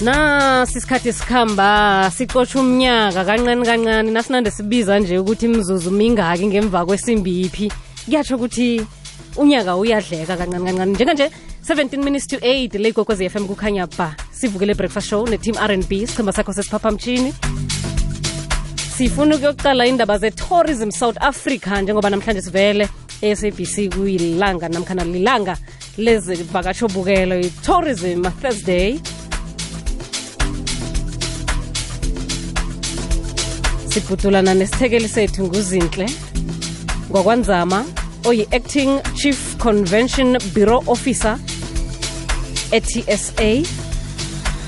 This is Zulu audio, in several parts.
nasi isikhathi sikhamba siqotshe umnyaka kancane kancane nasinande sibiza nje ukuthi imzuzu mingaki ngemva kwesimbiphi kuyatsho ukuthi unyaka uyadleka kancane kancane njenganje 17 minutes to 8 le ikwekwezi FM kukhanya ba. Sivukele breakfast show ne neteam R&B sichimba sakho sesiphaphamtshini sifuna ukuyokuqala indaba ze-tourism south africa njengoba namhlanje sivele e-sabc kuyilanga namkhana lilanga lezivakatsho bukelo i-tourism thursday sibhudulana nesithekeli sethu nguzinhle. Ngokwanzama oyi-acting chief convention bureau officer e-tsa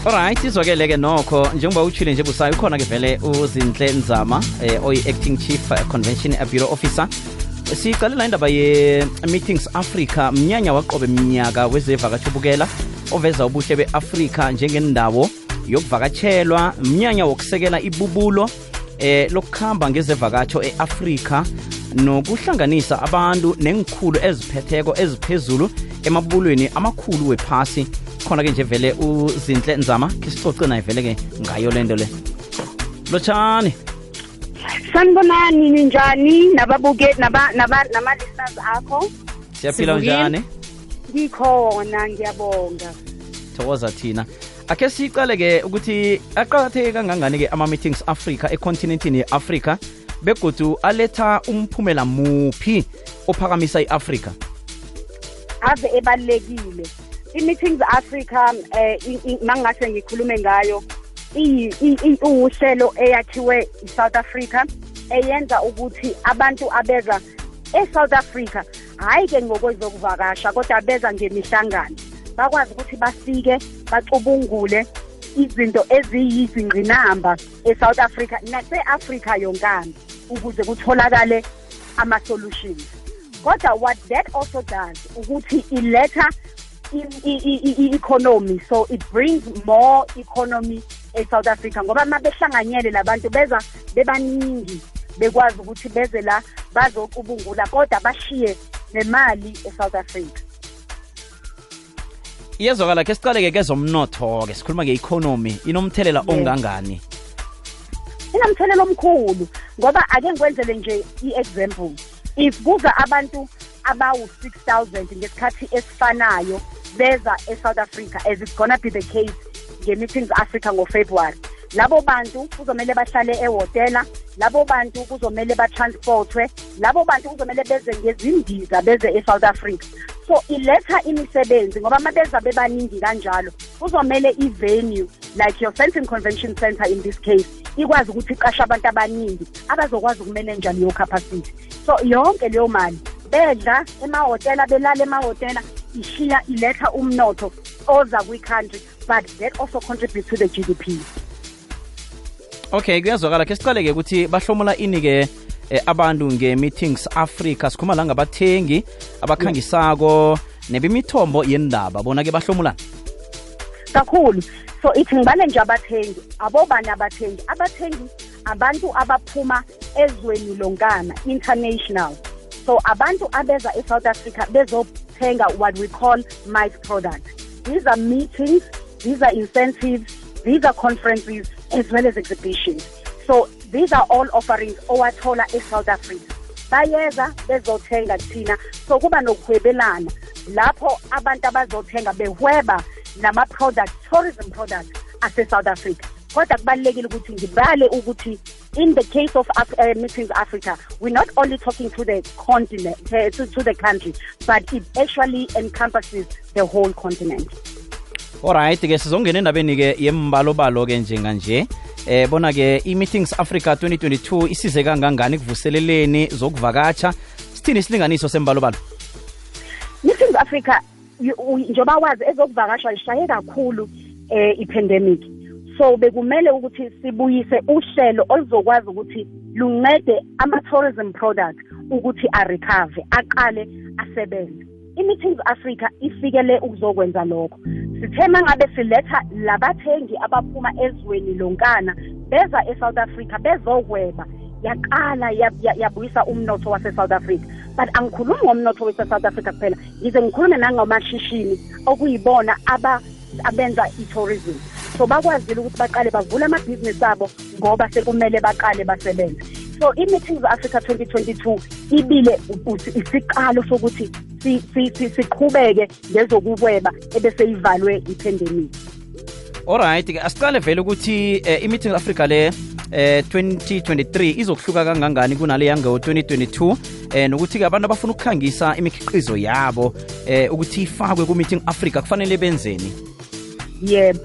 alright izwakele-ke nokho njengoba utshile nje busayo ukhona-ke vele uzinhle nzama eh, oyi-acting chief eh, convention bureau officer. Siqalela indaba ye-meetings africa mnyanya waqobe mnyaka wezevakatshobukela oveza ubuhle be-afrika njengendawo yokuvakatshelwa mnyanya wokusekela ibubulo eh lokukhamba ngezevakatsho e-afrika nokuhlanganisa abantu nengikhulu eziphetheko eziphezulu emabulweni amakhulu wephasi. Khona-ke nje vele uzinhle nzama khe sicoce naye vele-ke ngayo lento le. Lotshani sanibonani ninjani nababuke naba naba nama-listeners akho? Siyaphila njani? Ngikhona ngiyabonga. Thokoza thina akhe siqale-ke ukuthi aqakatheke kangangani-ke ama-meetings africa econtinentini ye-afrika begodu aletha umphumela muphi ophakamisa i-afrika? Ave ebalulekile. I-meetings africa eh mangase ngikhulume ngayo iyi- i- i- uhlelo eyakhiwe i-south africa eyenza ukuthi abantu abeza e-south africa hhayi-ke ngokwezokuvakasha kodwa beza ngemihlangano bakwazi ukuthi bafike bacubungule izinto eziyizingqinamba e-south africa nase-afrika yonkana ukuze kutholakale ama-solutions. Kodwa what that also does ukuthi iletha i- i- i- i- i-economy so it brings more economy e-south africa ngoba uma behlanganyele labantu beza bebaningi bekwazi ukuthi beze la bazocubungula kodwa bashiye nemali e-south africa. Iyezwakala ke siqale-ke kezomnotho-ke sikhuluma nge-economy inomthelela Yes. ongangani? Inomthelela omkhulu ngoba ake ngikwenzele nje i-example. If kuza abantu abawu-6000 ngesikhathi esifanayo beza e-south africa as it's gonna be the case nge-meetings africa ngofebruary labo bantu kuzomele bahlale ehhotela labo bantu kuzomele batransportwe labo bantu kuzomele beze ngezindiza beze e-south africa. So iletha imisebenzi ngoba uma beza bebaningi kanjalo kuzomele i-venue like your Fenton Convention Center in this case ikwazi ukuthi iqashe abantu abaningi abazokwazi ukumanage leyo capacity. So yonke leyo mali bedla emahhotela belala emahhotela ishiya iletha umnotho oza kwi-country but that also contributes to the GDP okay kuyazwakala. Ke siqale-ke ukuthi bahlomula ini-ke eh, abantu nge-meetings africa sikhuluma la ngabathengi abakhangisako nebimithombo yendaba bona-ke bahlomulana kakhulu. So ithi ngibale nje abathengi abobani abathengi? Abathengi abantu abaphuma ezweni lonkana international. So abantu abeza e-south africa bezothenga what we call mice product. These are meetings these are incentives these are conferences as well as exhibitions. So these are all offerings owathola e-south africa. Bayeza bezothenga kuthina so kuba nokuhwebelana. Lapho abantu abazothenga behweba nama-product tourism products ase-south africa. Kodwa kubalulekile ukuthi ngibale ukuthi in the case of Af uh, meetings africa we're not only talking to the continent uh, to, to the country but it actually encompasses the whole continent. Alright ke sizongena endabeni-ke yembalobalo-ke njenganje eh bona-ke i-meetings africa 2022 isize kangangani ekuvuseleleni zokuvakatsha? Sithini isilinganiso sembalobalo? Meetings africa njengoba wazi ezokuvakasha lishaye kakhulu eh ipandemic. So bekumele ukuthi sibuyise uhlelo oluzokwazi ukuthi luncede ama-tourism products ukuthi arecover aqale asebenze. I-meetings africa ifikele ukuzokwenza lokho. Sithe mangabe siletha labathengi abaphuma ezweni lonkana beza e-south africa bezokweba. Yaqala ya- ya- yabuyisa umnotho wase-south africa. But angikhulumi ngomnotho wase-south africa kuphela. Ngize ngikhulume nangomashishini okuyibona aba abenza i-tourism. So bakwazile ukuthi baqale bavule amabhizinisi abo ngoba sekumele baqale basebenze. So i-meetings africa 2022 ibile isiqalo sokuthi siqhubeke ngezokukweba ebese ivalwe ipandemic. Alright ke asiqale vele ukuthi eh, i-meeting africa le eh 2023 izokuhluka kangangani kunale yango 2022 eh nokuthi ke abantu abafuna ukukhangisa imikhiqizo yabo eh ukuthi ifakwe ku-meeting africa kufanele benzeni? Yebo.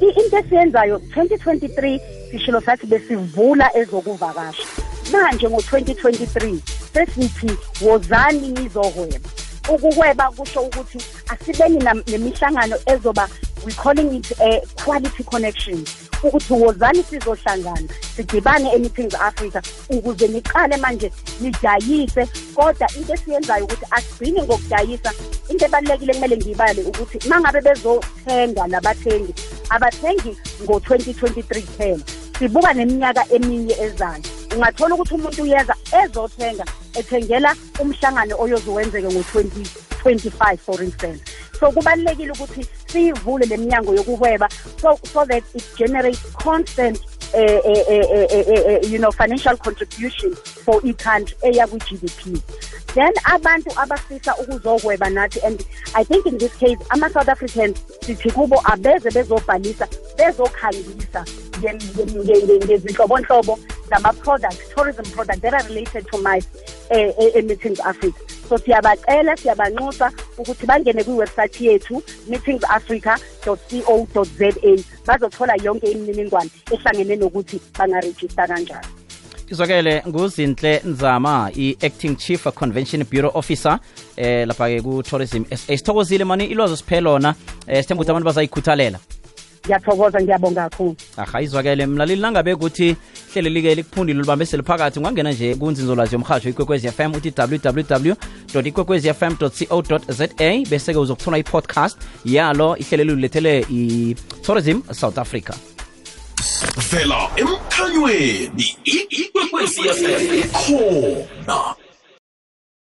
Into esiyenzayo 2023 sishilo sathi besivula ezokuvakasha. Manje ngo-2023 sesithi wozani nizohweba ukuhweba kusho ukuthi asibeni nemihlangano ezoba we calling it a quality connection. Ukuthi wozani sizohlangana sidibane e-meetings africa ukuze niqale manje nidayise kodwa into esiyenzayo ukuthi asigcini ngokudayisa into ebalulekile kumele ngiyibale ukuthi uma ngabe bezothenga nabathengi abathengi ngo-2023 kuphela sibuka neminyaka eminye ezayo. Ungathola ukuthi umuntu uyeza ezothenga ethengela umhlangano oyozuwenzeke ngo-2025 for instance. So kubalulekile ukuthi siyivule le minyango yokuhweba so, so that it generates constant uh, uh, uh, you know financial contribution for i-country eya kwi-GDP then abantu abafisa ukuzohweba nathi and i think in this case ama-south africans sithi kubo abeze bezobhalisa bezokhangisa ngezinhlobonhlobo zama-products tourism products that are related to my e-meetings africa. So siyabacela siyabanxusa ukuthi bangene kwiwebsite yethu meetingsafrica co za bazothola yonke imininingwane ehlangene nokuthi bangarejista kanjani. Izwakele nguzinhle nzama i-acting chief convention bureau officer eh lapha-ke ku-tourism sa sithokozile mani? Ilwazi siphe lona eh sithemba ukuthi abantu bazayikhuthalela. Ngiyathokoza ngiyabonga kakhulu. Aha izwakele. Mlaleli nangabe kuthi hleleli-ke likuphundile lubambesele phakathi ungangena nje kunzinzolwazi yomhasho ikwekwezi fm uthi www ikwekwezi fm co za bese-ke uzokuthola i-podcast yalo ihleleli ulethele i-tourism south africa. Vela emkhanyweni ikwekwezi fm khona